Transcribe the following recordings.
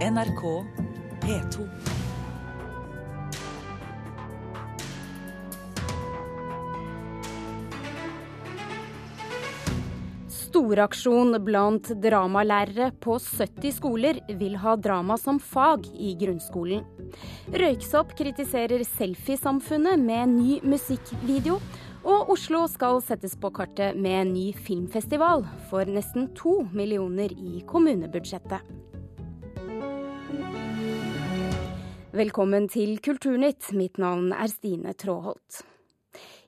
NRK P2. Storaksjon blant dramalærere på 70 skoler vil ha drama som fag i grunnskolen. Røyksopp kritiserer selfiesamfunnet med ny musikkvideo. Og Oslo skal settes på kartet med ny filmfestival for nesten to millioner i kommunebudsjettet. Velkommen til Kulturnytt. Mitt navn er Stine Tråholt.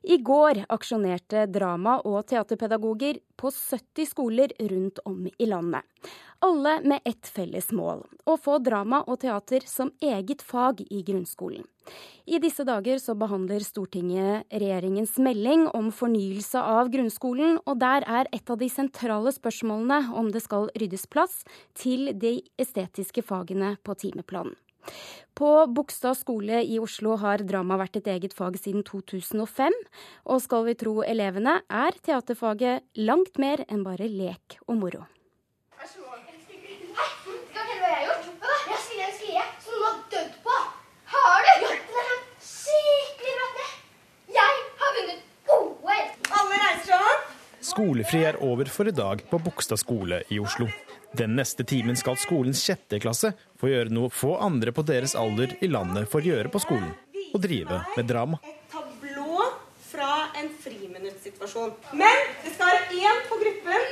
I går aksjonerte drama- og teaterpedagoger på 70 skoler rundt om i landet. Alle med ett felles mål å få drama og teater som eget fag i grunnskolen. I disse dager så behandler Stortinget regjeringens melding om fornyelse av grunnskolen, og der er et av de sentrale spørsmålene om det skal ryddes plass til de estetiske fagene på timeplanen. På Bogstad skole i Oslo har drama vært et eget fag siden 2005. Og skal vi tro elevene, er teaterfaget langt mer enn bare lek og moro. Skolefri er over for i dag på Bogstad skole i Oslo. Den neste timen skal skolens sjette klasse få gjøre noe få andre på deres alder i landet får gjøre på skolen. Å drive med drama. Et tablå fra en friminuttsituasjon. Men det skal være én på gruppen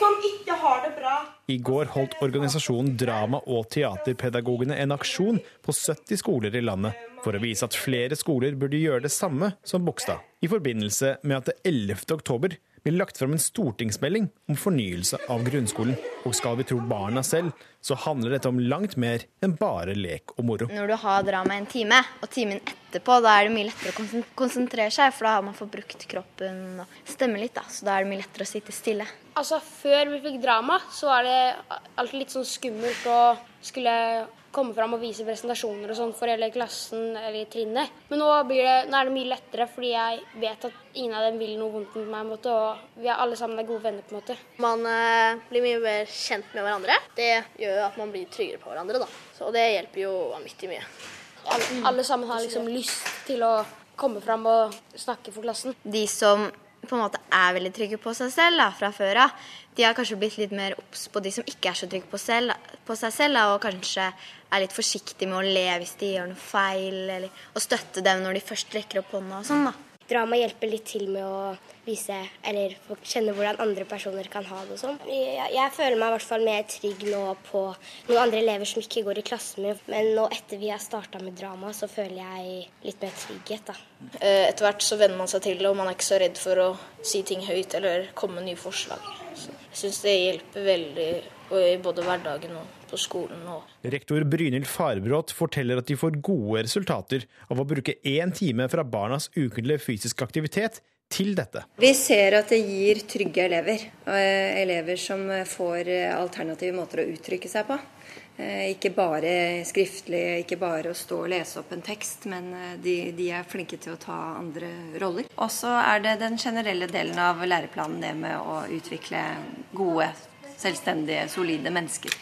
som ikke har det bra. I går holdt organisasjonen Drama- og teaterpedagogene en aksjon på 70 skoler i landet for å vise at flere skoler burde gjøre det samme som Bogstad, i forbindelse med at det 11. oktober blir lagt fram en stortingsmelding om fornyelse av grunnskolen. Og skal vi tro barna selv, så handler dette om langt mer enn bare lek og moro. Når du har drama en time, og timen etterpå, da er det mye lettere å konsentrere seg, for da har man fått brukt kroppen og stemme litt, da. Så da er det mye lettere å sitte stille. Altså, Før vi fikk drama, så var det alltid litt sånn skummelt å skulle komme fram og vise presentasjoner og sånn for hele klassen eller trinnet. Men nå, det, nå, er det mye lettere, fordi jeg vet at ingen av dem vil noe vondt med meg. Måte, og vi er alle sammen er gode venner. på en måte. Man eh, blir mye mer kjent med hverandre. Det gjør at man blir tryggere på hverandre. da. Så det hjelper jo vanvittig mye. Alle, alle sammen har liksom lyst til å komme fram og snakke for klassen. De som på en måte er veldig trygge på seg selv da, fra før av, de har kanskje blitt litt mer obs på de som ikke er så trygge på, selv, på seg selv, da, og kanskje er litt forsiktige med å le hvis de gjør noe feil, eller å støtte dem når de først rekker opp hånda og sånn. da. Drama hjelper litt til med å vise, eller kjenne hvordan andre personer kan ha det og sånn. Jeg, jeg, føler meg i hvert fall mer trygg nå på noen andre elever som ikke går i klassen min. Men nå etter vi har starta med drama, så føler jeg litt mer trygghet, da. Eh, etter hvert så venner man seg til det, og man er ikke så redd for å si ting høyt eller komme med nye forslag. Så jeg syns det hjelper veldig i både hverdagen og på skolen. Og Rektor Brynhild Farbrot forteller at de får gode resultater av å bruke én time fra barnas ukentlige fysiske aktivitet til dette. Vi ser at det gir trygge elever. Eh, elever som får alternative måter å uttrykke seg på. Eh, ikke bare skriftlig, ikke bare å stå og lese opp en tekst, men eh, de, de er flinke til å ta andre roller. Og så er det den generelle delen av læreplanen det med å utvikle gode selvstendige, solide mennesker.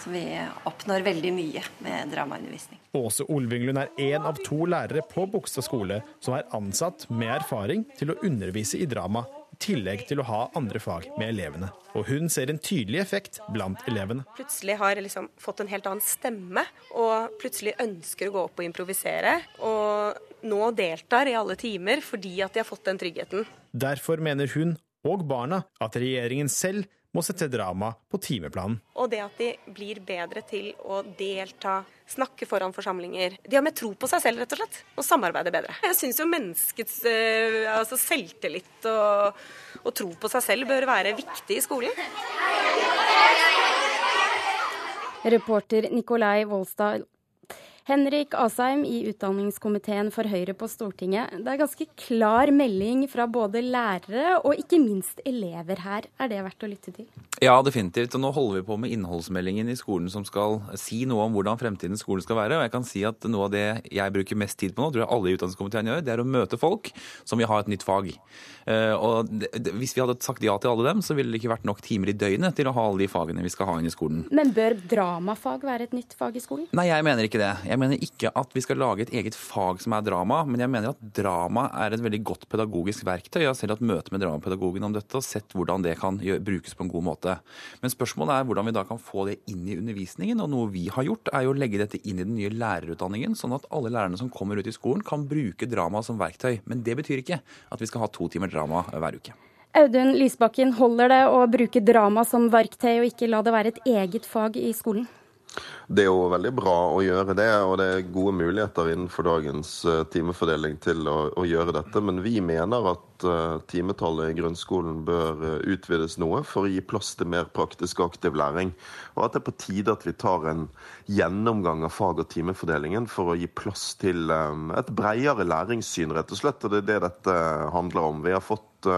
Så vi oppnår veldig mye med dramaundervisning. Åse Olvinglund er én av to lærere på Bogstad skole som er ansatt med erfaring til å undervise i drama, i tillegg til å ha andre fag med elevene. Og hun ser en tydelig effekt blant elevene. Plutselig har liksom fått en helt annen stemme, og plutselig ønsker å gå opp og improvisere. Og nå deltar i alle timer fordi at de har fått den tryggheten. Derfor mener hun og barna at regjeringen selv må sette drama på timeplanen. Og det at de blir bedre til å delta, snakke foran forsamlinger. De har mer tro på seg selv, rett og slett, og samarbeider bedre. Jeg syns jo menneskets uh, altså selvtillit og, og tro på seg selv bør være viktig i skolen. Reporter Nikolai Volstad Henrik Asheim i utdanningskomiteen for Høyre på Stortinget. Det er ganske klar melding fra både lærere og ikke minst elever her. Er det verdt å lytte til? Ja, definitivt. Og nå holder vi på med innholdsmeldingen i skolen som skal si noe om hvordan fremtidens skole skal være. Og jeg kan si at noe av det jeg bruker mest tid på nå, tror jeg alle i utdanningskomiteen gjør, det er å møte folk som vil ha et nytt fag. Eh, og hvis vi hadde sagt ja til alle dem, så ville det ikke vært nok timer i døgnet til å ha alle de fagene vi skal ha inn i skolen. Men bør dramafag være et nytt fag i skolen? Nei, jeg mener ikke det. Jeg mener ikke at vi skal lage et eget fag som er drama, men jeg mener at drama er et veldig godt pedagogisk verktøy. Jeg har selv hatt møte med dramapedagogen om dette og sett hvordan det kan brukes på en god måte. Men spørsmålet er hvordan vi da kan få det inn i undervisningen. Og noe vi har gjort, er jo å legge dette inn i den nye lærerutdanningen, sånn at alle lærerne som kommer ut i skolen, kan bruke drama som verktøy. Men det betyr ikke at vi skal ha to timer drama hver uke. Audun Lysbakken, holder det å bruke drama som verktøy og ikke la det være et eget fag i skolen? Det er jo veldig bra å gjøre det, og det er gode muligheter innenfor dagens uh, timefordeling til å, å, gjøre dette. Men vi mener at uh, timetallet i grunnskolen bør uh, utvides noe for å gi plass til mer praktisk og aktiv læring. Og at det er på tide at vi tar en gjennomgang av fag- og timefordelingen for å gi plass til et bredere læringssyn, rett og slett. Og det er det dette handler om. Vi har fått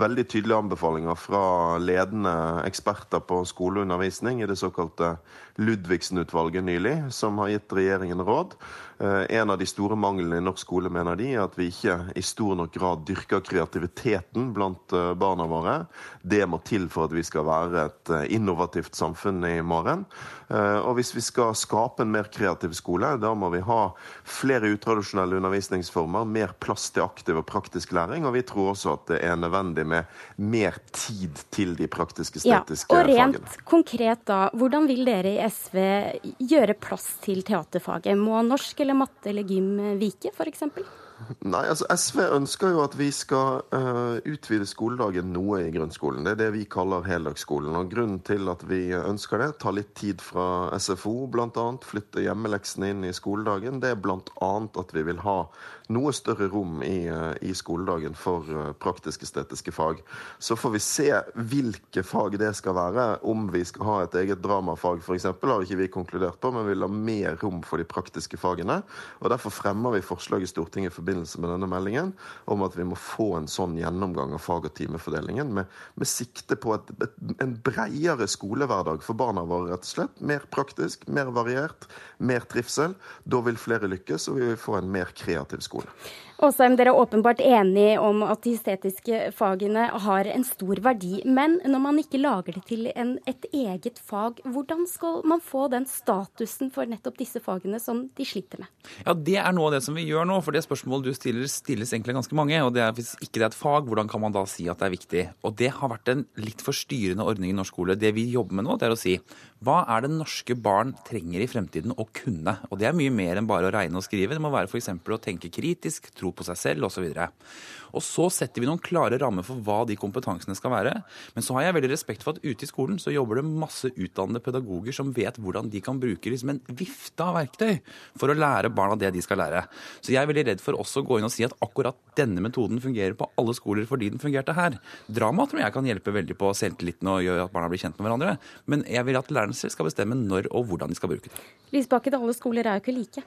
veldig tydelige anbefalinger fra ledende eksperter på skoleundervisning i det såkalte Ludvigsen-utvalget nylig, som har gitt regjeringen råd. Eh, en av de store manglene i norsk skole mener de, er at vi ikke i stor nok grad dyrker kreativiteten blant eh, barna våre. Det må til for at vi skal være et eh, innovativt samfunn i morgen. Og hvis vi skal skape en mer kreativ skole, da må vi ha flere utradisjonelle undervisningsformer, mer plass til aktiv og praktisk læring, og vi tror også at det er nødvendig med mer tid til de praktisk-estetiske ja, og rent fagene. konkret da, hvordan vil dere i SV gjøre plass til teaterfaget? Må norsk eller matte eller gym vike, f.eks.? Nei, altså SV ønsker jo at vi skal uh, utvide skoledagen noe i grunnskolen. Det er det vi kaller heldagsskolen. Og Grunnen til at vi ønsker det, ta litt tid fra SFO bl.a., flytte hjemmeleksene inn i skoledagen, det er bl.a. at vi vil ha noe større rom i, uh, i skoledagen for uh, praktisk-estetiske fag. Så får vi se hvilke fag det skal være. Om vi skal ha et eget dramafag f.eks., har ikke vi konkludert på, men vi vil ha mer rom for de praktiske fagene. og Derfor fremmer vi forslag i Stortinget for forbindelse med denne meldingen om at vi må få en sånn gjennomgang av fag- og timefordelingen med, med sikte på et, et, en bredere skolehverdag for barna våre, rett og slett. Mer praktisk, mer variert, mer trivsel. Da vil flere lykkes, og vi vil få en mer kreativ skole. Åsheim, dere er åpenbart enige om at de estetiske fagene har en stor verdi. Men når man ikke lager det til en, et eget fag, hvordan skal man få den statusen for nettopp disse fagene som de sliter med? Ja, Det er noe av det som vi gjør nå. For det spørsmålet du stiller, stilles egentlig ganske mange. og det er Hvis ikke det er et fag, hvordan kan man da si at det er viktig? Og Det har vært en litt forstyrrende ordning i norsk skole. Det vi jobber med nå, det er å si hva er det norske barn trenger i fremtiden å kunne? Og det er mye mer enn bare å regne og skrive. Det må være f.eks. å tenke kritisk, tro på seg selv osv. Og så setter vi noen klare rammer for hva de kompetansene skal være. Men så har jeg veldig respekt for at ute i skolen så jobber det masse utdannede pedagoger som vet hvordan de kan bruke liksom en vifte av verktøy for å lære barna det de skal lære. Så jeg er veldig redd for også å gå inn og si at akkurat denne metoden fungerer på alle skoler fordi den fungerte her. Drama tror jeg kan hjelpe veldig på selvtilliten og gjøre at barna blir kjent med hverandre. Men jeg vil at lærerne selv skal bestemme når og hvordan de skal bruke det. Lysbakken, alle skoler er jo ikke like.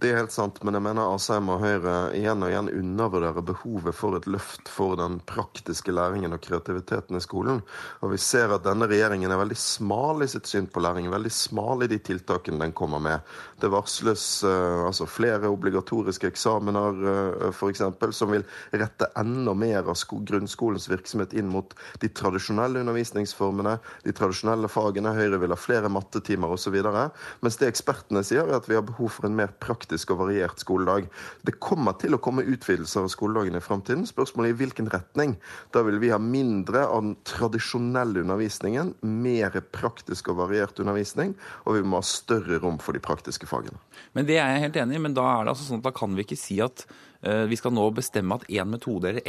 Det er helt sant, men jeg mener Asheim og Høyre igjen og igjen undervurderer behovet for et løft for den praktiske læringen og kreativiteten i skolen. Og vi ser at denne regjeringen er veldig smal i sitt syn på læring, veldig smal i de tiltakene den kommer med. Det varsles uh, altså flere obligatoriske eksamener uh, f.eks. som vil rette enda mer av grunnskolens virksomhet inn mot de tradisjonelle undervisningsformene, de tradisjonelle fagene. Høyre vil ha flere mattetimer osv. Mens det ekspertene sier, er at vi har behov for en mer praktisk praktisk og variert skoledag. Det kommer til å komme utvidelser av skoledagen i framtiden. Spørsmålet er i hvilken retning. Da vil vi ha mindre av den tradisjonelle undervisningen, mer praktisk og variert undervisning, og vi må ha større rom for de praktiske fagene. Men det er jeg helt enig i, men da er det altså sånn at da kan vi ikke si at vi skal nå bestemme at én metode eller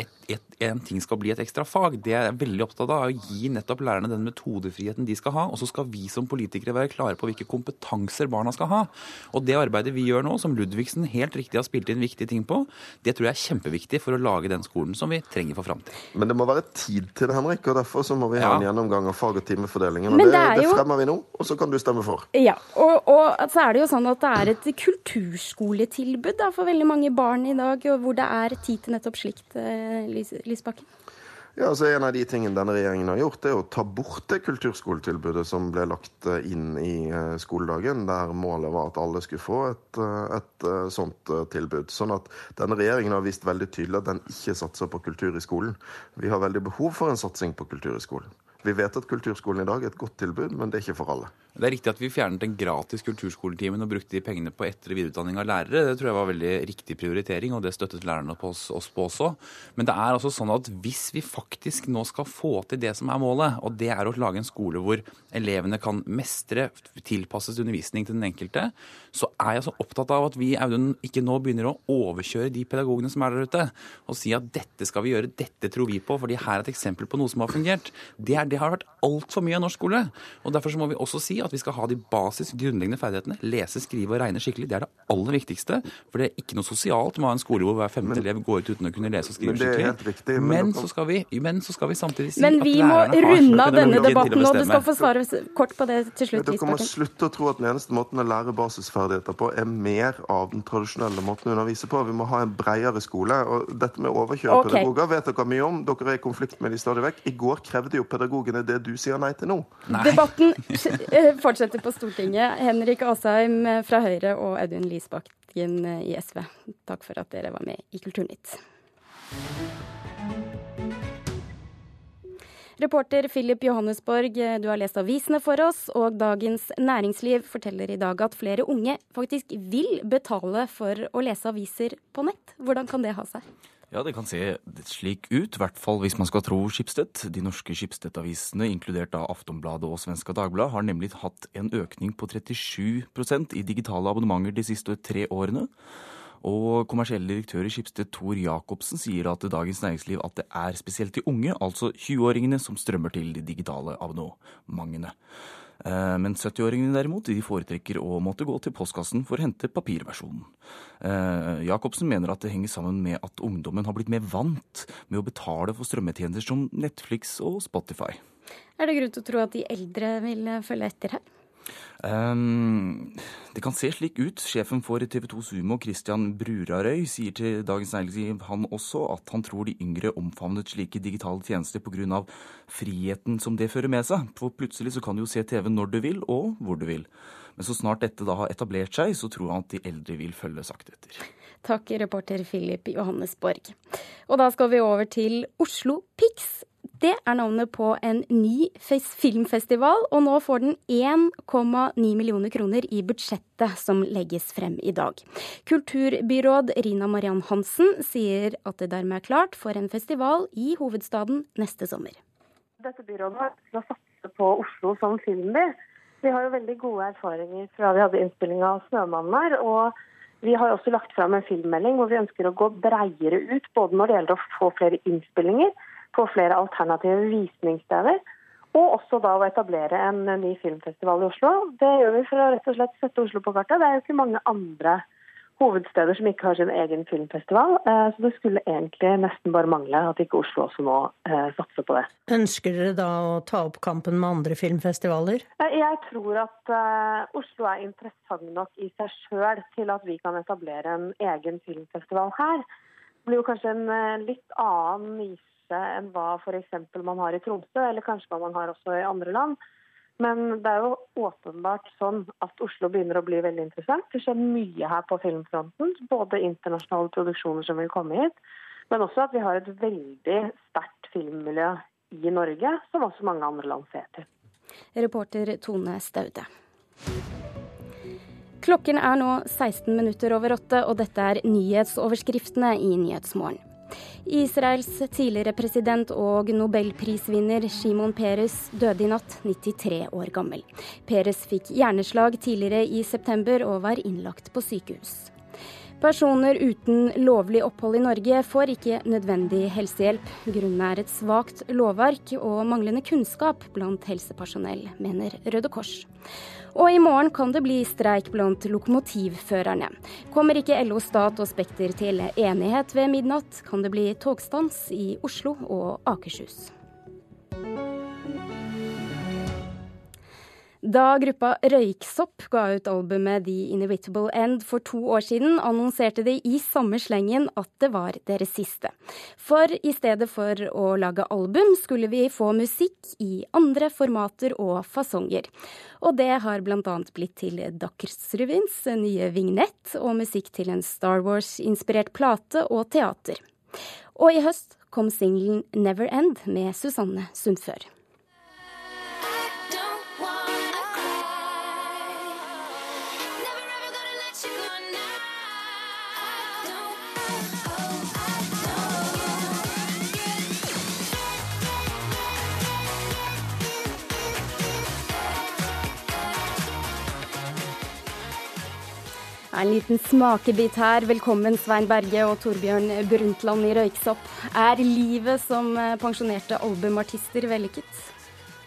én ting skal bli et ekstra fag. Det er jeg veldig opptatt av, å gi nettopp lærerne den metodefriheten de skal ha. Og så skal vi som politikere være klare på hvilke kompetanser barna skal ha. Og det arbeidet vi gjør nå, som Ludvigsen helt riktig har spilt inn viktige ting på, det tror jeg er kjempeviktig for å lage den skolen som vi trenger for framtiden. Men det må være tid til det, Henrik, og derfor så må vi ha en gjennomgang av fag- og timefordelingen. Og det, det jo... det fremmer vi nå, og så kan du stemme for. Ja, og, og så er det jo sånn at det er et kulturskoletilbud da, for veldig mange barn i dag, og hvor det er tid til nettopp slikt, eh, Lys, Lysbakken. Ja, altså En av de tingene denne regjeringen har gjort, er å ta bort det kulturskoletilbudet som ble lagt eh, inn i eh, skoledagen, der målet var at alle skulle få et, et sånt tilbud. Sånn at denne regjeringen har vist veldig tydelig at den ikke satser på kultur i skolen. Vi har veldig behov for en satsing på kultur i skolen. Vi vet at kulturskolen i dag er et godt tilbud, men det er ikke for alle. Det er riktig at vi fjernet den gratis kulturskoletimen og brukte de pengene på etter- og videreutdanning av lærere. Det tror jeg var veldig riktig prioritering, og det støttet lærerne på oss, oss på også. Men det er altså sånn at hvis vi faktisk nå skal få til det som er målet, og det er å lage en skole hvor elevene kan mestre tilpasses undervisning til den enkelte, så er jeg så opptatt av at vi Audun, ikke nå begynner å overkjøre de pedagogene som er der ute, og si at dette skal vi gjøre, dette tror vi på, fordi her er et eksempel på noe som har fungert. Det, er, det har vært altfor mye av norsk skole. og Derfor så må vi også si at vi skal ha de basis grunnleggende ferdighetene. Lese, skrive og regne skikkelig. Det er det aller viktigste. For det er ikke noe sosialt med å ha en skole hvor hver femte elev går ut uten å kunne lese og skrive Men skikkelig. riktig, men men, så skal vi, men så skal vi samtidig si Men at vi må runde av denne debatten, og du skal få svare kort på det til slutt, Dere må slutte å tro at den eneste måten å lære basisferdigheter på er mer av den tradisjonelle måten å undervise på. Vi må ha en bredere skole. Og dette med å overkjøre pedagoger vet dere mye om. Dere er i konflikt med de stadig vekk. I går krevde jo pedagogene det du sier nei til nå. Debatten eh, fortsetter på Stortinget. Henrik Asheim eh, fra Høyre og Audun Lysbakken eh, i SV, takk for at dere var med i Kulturnytt. Reporter Philip Johannesborg, eh, du har lest avisene for oss, og Dagens Næringsliv forteller i dag at flere unge faktisk vil betale for å lese aviser på nett. Hvordan kan det ha seg? Ja, det kan se slik ut, i hvert fall hvis man skal tro Skipstedt. De norske Skipstedt-avisene, inkludert av Aftonbladet og Svenska Dagbladet, har nemlig hatt en økning på 37% i digitale abonnementer de siste tre årene. Og kommersiell direktør i Skipstedt Tor Jacobsen sier at Dagens Næringsliv at det er spesielt de unge, altså 20-åringene, som strømmer til de digitale abonnementene. Eh, Men 70-åringene derimot de foretrekker å måtte gå til postkassen for å hente papirversjonen. Eh, Jacobsen mener at det henger sammen med at ungdommen har blitt mer vant med å betale for strømmetjenester som Netflix og Spotify. Er det grunn til å tro at de eldre vil følge etter her? Um, det kan se slik ut. Sjefen for TV 2 Sumo, Christian Brurarøy, sier til Dagens Næringsliv han også at han tror de yngre omfavnet slike digitale tjenester pga. friheten som det fører med seg. For plutselig så kan du jo se TV når du vil, og hvor du vil. Men så snart dette da har etablert seg, så tror han at de eldre vil følge sakte etter. Takk, reporter Philip Johannesborg. Og da skal vi over til Oslo Pix. Det er navnet på en ny filmfestival, og nå får den 1,9 millioner kroner i budsjettet som legges frem i dag. Kulturbyråd Rina Mariann Hansen sier at det dermed er klart for en festival i hovedstaden neste sommer. Dette byrådet har lyst til å satse på Oslo som filmby. Vi har jo veldig gode erfaringer fra vi hadde innspilling av 'Snømannen' her. Og vi har også lagt fram en filmmelding hvor vi ønsker å gå breiere ut, både når det gjelder å få flere innspillinger, få flere alternative visningssteder, og også da å etablere en ny filmfestival i Oslo. Det gjør vi for å rett og slett sette Oslo på kartet. Det er jo ikke mange andre hovedsteder som ikke har sin egen filmfestival. eh, Så det skulle egentlig nesten bare mangle at ikke Oslo også nå eh, satser på det. Ønsker dere da å ta opp kampen med andre filmfestivaler? Eh, Jeg tror at Oslo er interessant nok i seg sjøl til at vi kan etablere en egen filmfestival her. Det blir jo kanskje en litt annen nisje enn hva f.eks. man har i Tromsø, eller kanskje hva man har også i andre land. Men det er jo åpenbart sånn at Oslo begynner å bli veldig interessant. Det skjer mye her på filmfronten. Både internasjonale produksjoner som vil komme hit, men også at vi har et veldig sterkt filmmiljø i Norge, som også mange andre land ser til. Reporter Tone Staude. Klokken er nå 16 minutter over åtte, og dette er nyhetsoverskriftene i Nyhetsmorgen. Israels tidligere president og nobelprisvinner Shimon Peres døde i natt, 93 år gammel. Peres fikk hjerneslag tidligere i september og var innlagt på sykehus. Personer uten lovlig opphold i Norge får ikke nødvendig helsehjelp. Grunnen er et svakt lovverk og manglende kunnskap blant helsepersonell, mener Røde Kors. Og i morgen kan det bli streik blant lokomotivførerne. Kommer ikke LO Stat og Spekter til enighet ved midnatt, kan det bli togstans i Oslo og Akershus. Da gruppa Røyksopp ga ut albumet The Inevitable End for to år siden, annonserte de i samme slengen at det var deres siste. For i stedet for å lage album, skulle vi få musikk i andre formater og fasonger. Og det har bl.a. blitt til Dagsrevyens nye vignett og musikk til en Star Wars-inspirert plate og teater. Og i høst kom singelen Never End med Susanne Sundfør. En liten smakebit her. Velkommen Svein Berge og Torbjørn Brundtland i Røyksopp. Er livet som eh, pensjonerte albumartister vellykket?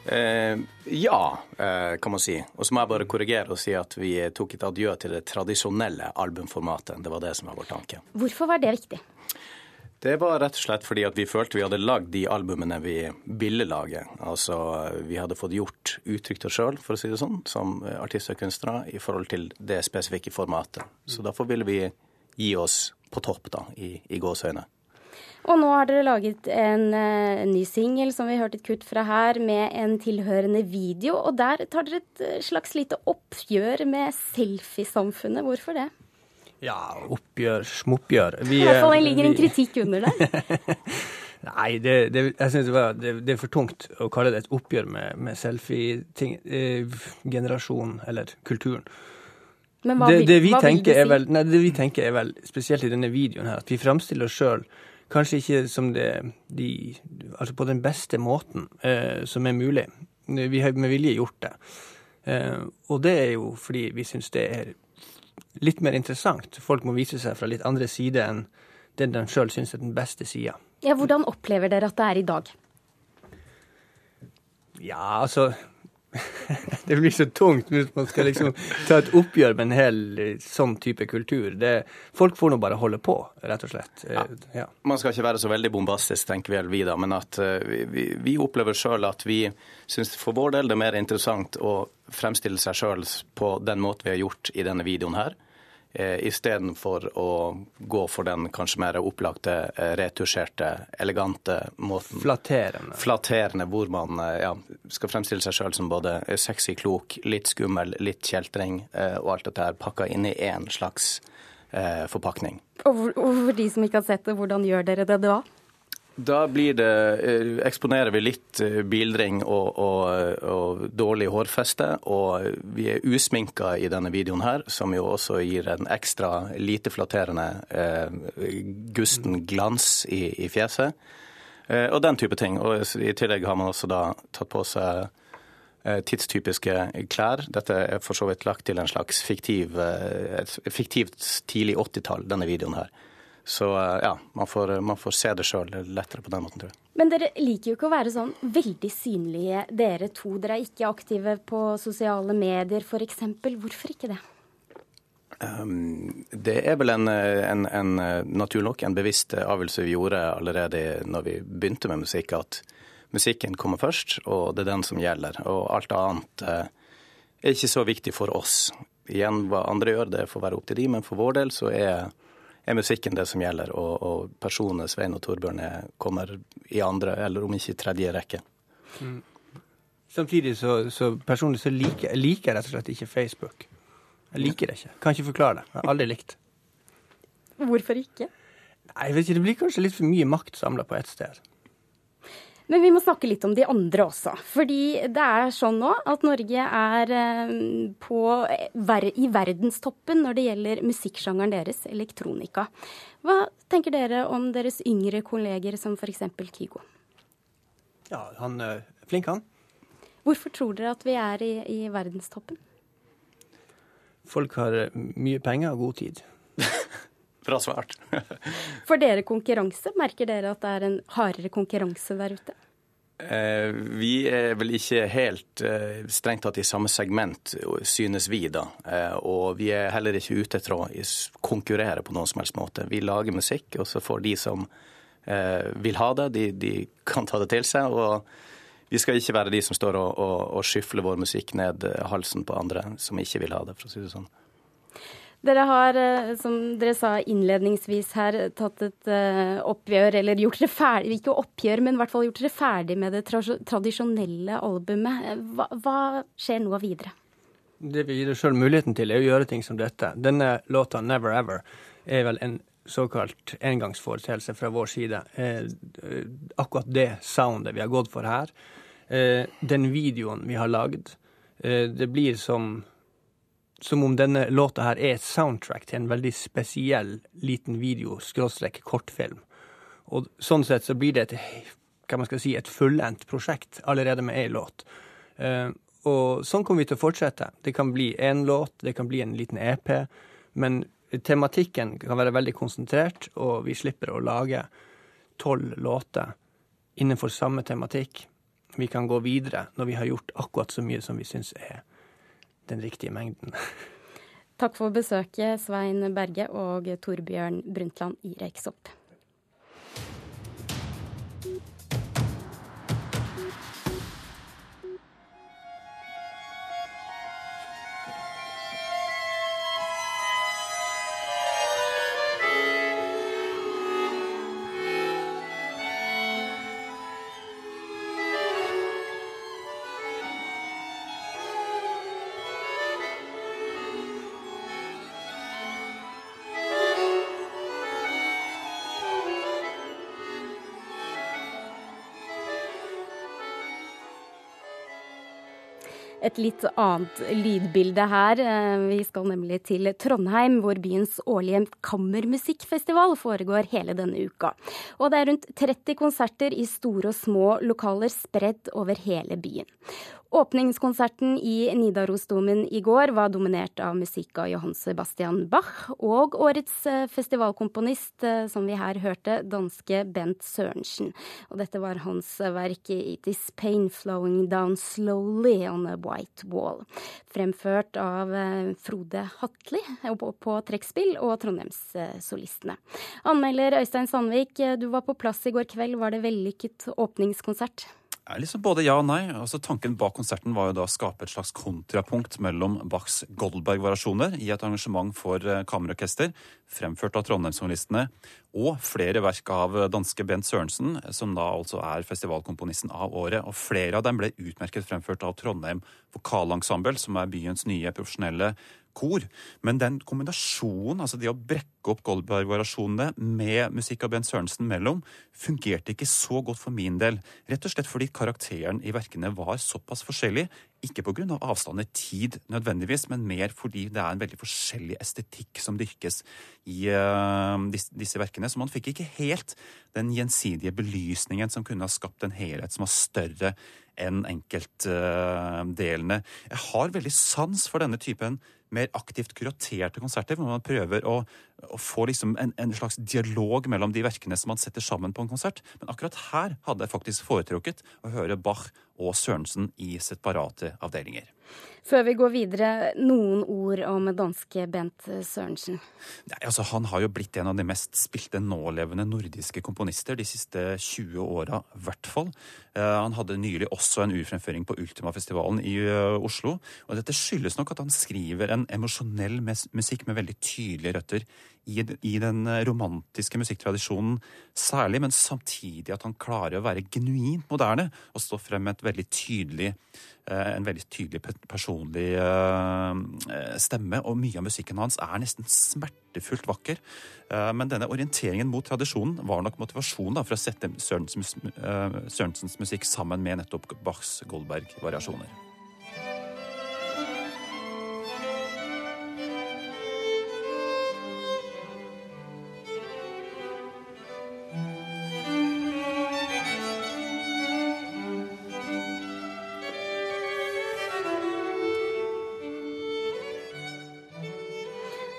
Eh, ja, eh, kan man si. Og så må jeg bare korrigere og si at vi tok et adjø til det tradisjonelle albumformatet. Det var det som var vår tanke. Hvorfor var det viktig? Det var rett og slett fordi at vi følte vi hadde lagd de albumene vi ville lage. Altså vi hadde fått gjort uttrykt oss sjøl, for å si det sånn, som artister og kunstnere i forhold til det spesifikke formatet. Så derfor ville vi gi oss på topp, da, i, i gåseøyne. Og nå har dere laget en, en ny singel som vi hørte et kutt fra her, med en tilhørende video. Og der tar dere et eh, slags lite oppgjør med selfiesamfunnet. Hvorfor det? Ja, oppgjør, smoppgjør. Vi, I hvert fall ligger en kritikk under der. Nei, det, det, jeg synes det, var, det, det, er for tungt å kalle det et oppgjør med, med selfie-generasjonen, eh, eller kulturen. Men hva, det, vi hva vil du si? Vel, nei, det vi tenker er vel, spesielt i denne videoen her, at vi framstiller oss sjøl kanskje ikke som det de, Altså på den beste måten eh, som er mulig. Vi har med vilje gjort det. Eh, og det er jo fordi vi syns det er litt mer interessant. Folk må vise seg fra litt andre sider enn den de sjøl syns er den beste sida. Ja, hvordan opplever dere at det er i dag? Ja, altså Det blir så tungt hvis man skal liksom ta et oppgjør med en hel sånn type kultur. Det, folk får nå bare holde på, rett og slett. Ja. Ja. Man skal ikke være så veldig bombastisk, tenker vel vi da, men at uh, vi, vi, opplever sjøl at vi syns for vår del det er mer interessant å fremstille seg sjøl på den måten vi har gjort i denne videoen her eh, istedenfor å gå for den kanskje mer opplagte, eh, retusjerte, elegante måten. Flatterende. Flatterende, hvor man eh, ja, skal fremstille seg sjøl som både sexy, klok, litt skummel, litt kjeltring, eh, og alt dette her pakka inn i én slags eh, forpakning. Og for de som ikke har sett det, hvordan gjør dere det da? Da det, eh, eksponerer vi litt eh, bildring og, og, og, dårlig hårfeste. Og vi er usminka i denne videoen her, som jo også gir en ekstra lite flatterende eh, gusten glans i, i fjeset. Eh, og den type ting. Og i tillegg har man også da tatt på seg eh, tidstypiske klær. Dette er for så vidt lagt til en slags fiktiv, et fiktivt tidlig 80-tall, denne videoen her. Så ja, man får, man får se det sjøl lettere på den måten, tror jeg. Men dere liker jo ikke å være sånn veldig synlige, dere to. Dere er ikke aktive på sosiale medier f.eks. Hvorfor ikke det? Um, det er vel en, en, en, naturlig nok en bevisst avgjørelse vi gjorde allerede når vi begynte med musikk, at musikken kommer først, og det er den som gjelder. Og alt annet uh, er ikke så viktig for oss. Igjen, hva andre gjør, det får være opp til de, men for vår del så er er musikken det som gjelder, og, og personene Svein og Torbjørn kommer i andre, eller om ikke i tredje rekke. Mm. Samtidig så, så personlig så liker jeg liker rett og slett ikke Facebook. Jeg liker det ikke. Kan ikke forklare det. Jeg har aldri likt. Hvorfor ikke? Nei, jeg vet ikke, Det blir kanskje litt for mye makt samla på ett sted. Men vi må snakke litt om de andre også. Fordi det er sånn nå at Norge er eh, på, i verdenstoppen når det gjelder musikksjangeren deres, elektronika. Hva tenker dere om deres yngre kolleger som f.eks. Kygo? Ja, han er flink, han. Hvorfor tror dere at vi er i, i verdenstoppen? Folk har mye penger og god tid. Bra svart. For dere konkurranse, merker dere at det er en hardere konkurranse der ute? Eh, vi er vel ikke helt eh, strengt tatt i samme segment, synes vi da. Eh, og vi er heller ikke ute etter å konkurrere på noen som helst måte. Vi lager musikk, og så får de som vil ha det, de, de kan ta det til seg. og vi skal ikke være de som står og, og, og skyfler vår musikk ned halsen på andre som ikke vil ha det, for å si det sånn. Dere har, eh, som dere sa innledningsvis her, tatt et uh, oppgjør, eller gjort dere ferdig, ikke oppgjør, men i hvert fall gjort dere ferdig med det tra tradisjonelle albumet. Hva, hva, skjer nå videre? Det vi gir oss sjøl muligheten til, er å gjøre ting som dette. Denne låta 'Never Ever' er vel en såkalt engangsforeteelse fra vår side. Eh, akkurat det soundet vi har gått for her, eh, den videoen vi har lagd, eh, det blir som som om denne låta her er et soundtrack til en veldig spesiell liten video, skråstrek kortfilm. Og sånn sett så blir det et, hva man skal si, et fullendt prosjekt allerede med én låt. Uh, og sånn kommer vi til å fortsette. Det kan bli én låt, det kan bli en liten EP. Men tematikken kan være veldig konsentrert, og vi slipper å lage tolv låter innenfor samme tematikk. Vi kan gå videre når vi har gjort akkurat så mye som vi syns er den riktige mengden. Takk for besøket, Svein Berge og Torbjørn Brundtland i Røyksopp. Et litt annet lydbilde her. Eh, vi skal nemlig til Trondheim, hvor byens årlige kammermusikkfestival foregår hele denne uka. Og det er rundt 30 konserter i store og små lokaler spredt over hele byen. Åpningskonserten i Nidarosdomen i går var dominert av musikk av Johan Sebastian Bach og årets eh, festivalkomponist, eh, som vi her hørte, danske Bent Sørensen. Og dette var hans verk 'It Is Pain Flowing Down Slowly On A White Wall', fremført av eh, Frode Hatli på trekkspill og Trondheimssolistene. Anmelder Øystein Sandvik, du var på plass i går kveld. Var det vellykket åpningskonsert? Liksom både ja og nei. Altså, tanken bak konserten var jo da å skape et slags kontrapunkt mellom Bachs Goldberg-variasjoner i et arrangement for eh, kammerorkester, fremført av Trondheimsjournalistene, og flere verk av danske Bent Sørensen, som da altså er festivalkomponisten av året. Og flere av dem ble utmerket fremført av Trondheim Vokalensemble, som er byens nye profesjonelle kor. Men den kombinasjonen, altså det å brekke opp Goldberg-variasjonene med musikk av Bent Sørensen mellom, fungerte ikke så godt for min del. Rett og slett fordi karakteren i verkene var såpass forskjellig. Ikke pga. Av avstand i tid nødvendigvis, men mer fordi det er en veldig forskjellig estetikk som dyrkes i uh, disse, disse, verkene. Så man fikk ikke helt den gjensidige belysningen som kunne ha skapt en helhet som var større enn enkeltdelene. Uh, Jeg har veldig sans for denne typen mer aktivt kuraterte konserter, hvor man prøver å, å få liksom en, en, slags dialog mellom de verkene som man setter sammen på en konsert. Men akkurat her hadde jeg faktisk foretrukket å høre Bach og Sørensen i separate avdelinger. Før vi går videre, noen ord om danske Bent Sørensen. Nei, altså, han har jo blitt en av de mest spilte nålevende nordiske komponister de siste 20 åra, i hvert fall. Uh, han hadde nylig også en urfremføring på Ultima-festivalen i uh, Oslo. Og dette skyldes nok at han skriver en emosjonell musikk med veldig tydelige røtter i, den romantiske musikktradisjonen særlig, men samtidig at han klarer å være genuint moderne og stå frem med veldig tydelig, uh, en veldig tydelig personlig uh, stemme, og mye av musikken hans er nesten smertefullt vakker. Men denne orienteringen mot tradisjonen var nok motivasjonen for å sette Sørensens musikk sammen med nettopp Bachs Goldberg-variasjoner.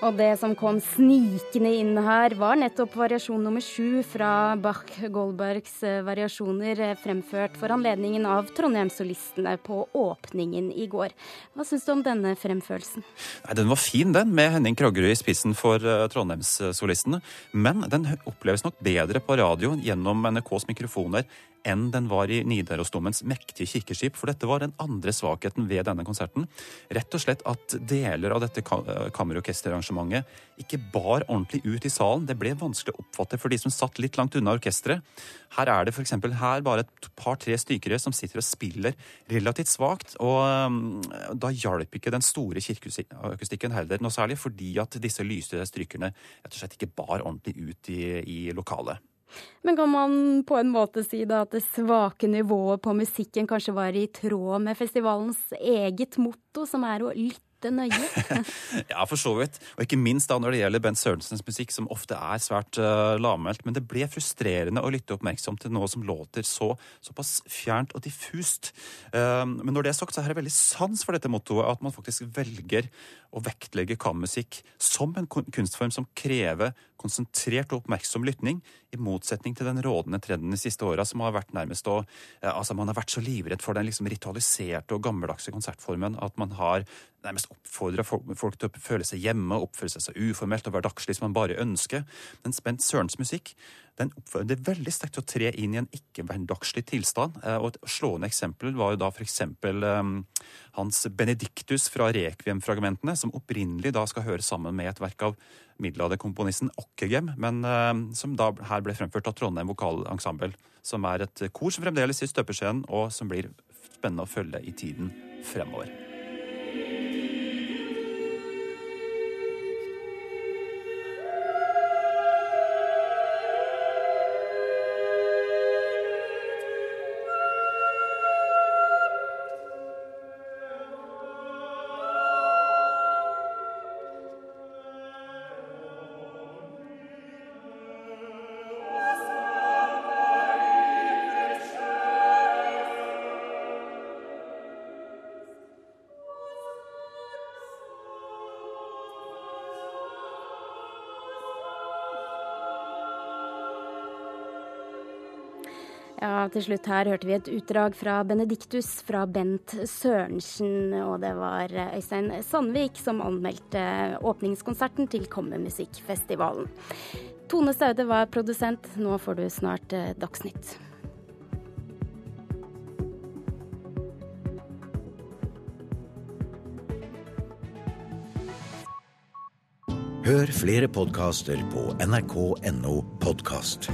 Og det som kom snikende inn her, var nettopp variasjon nummer sju fra Bach-Goldbergs eh, variasjoner, eh, fremført for anledningen av Trondheimssolistene på åpningen i går. Hva syns du om denne fremførelsen? Nei, den var fin, den, med Henning Kroggerud i spissen for uh, Trondheimssolistene. Men den oppleves nok bedre på radio gjennom NRKs mikrofoner enn den var i Nidarosdomens mektige kirkeskip, for dette var den andre svakheten ved denne konserten. Rett og slett at deler av dette kammerorkesterarrangementet ikke bar ordentlig ut i salen. Det ble vanskelig å oppfatte for de som satt litt langt unna orkesteret. Her er det f.eks. her bare et par-tre stykkere som sitter og spiller relativt svakt, og um, da hjalp ikke den store kirkeakustikken heller noe særlig, fordi at disse lyse strykerne rett og slett ikke bar ordentlig ut i, i lokalet. Men kan man på en måte si da at det svake nivået på musikken kanskje var i tråd med festivalens eget motto, som er å lytte nøye? ja, for så vidt. Og ikke minst da når det gjelder Bent Sørensens musikk, som ofte er svært uh, lavmælt. Men det ble frustrerende å lytte oppmerksomt til noe som låter så, såpass fjernt og diffust. Uh, men når det er sagt, så er det veldig sans for dette mottoet, at man faktisk velger å vektlegge kammusikk som en kunstform som krever konsentrert og oppmerksom lytning, i motsetning til den rådende trenden de siste åra, som har vært nærmest å Altså, man har vært så livredd for den liksom ritualiserte og gammeldagse konsertformen at man har nærmest oppfordra folk til å føle seg hjemme, oppføre seg så uformelt og hverdagslig som man bare ønsker. Men Spent Sørens musikk den oppfordrer veldig sterkt å tre inn i en ikke-hverdagslig tilstand. Eh, og Et slående eksempel var jo da f.eks. Um, hans Benedictus fra Rekviem-fragmentene, som opprinnelig da skal høre sammen med et verk av middelalderkomponisten Okkegem, men uh, som da her ble fremført av Trondheim Vokalensemble, som er et kor som fremdeles i støpeskjeen, og som blir spennende å følge i tiden fremover. Til slutt her hørte vi et utdrag fra Benediktus fra Bent Sørensen. Og det var Øystein Sandvik som anmeldte åpningskonserten til Kommemusikkfestivalen. Tone Staude var produsent. Nå får du snart eh, Dagsnytt. Hør flere podkaster på nrk.no podkast.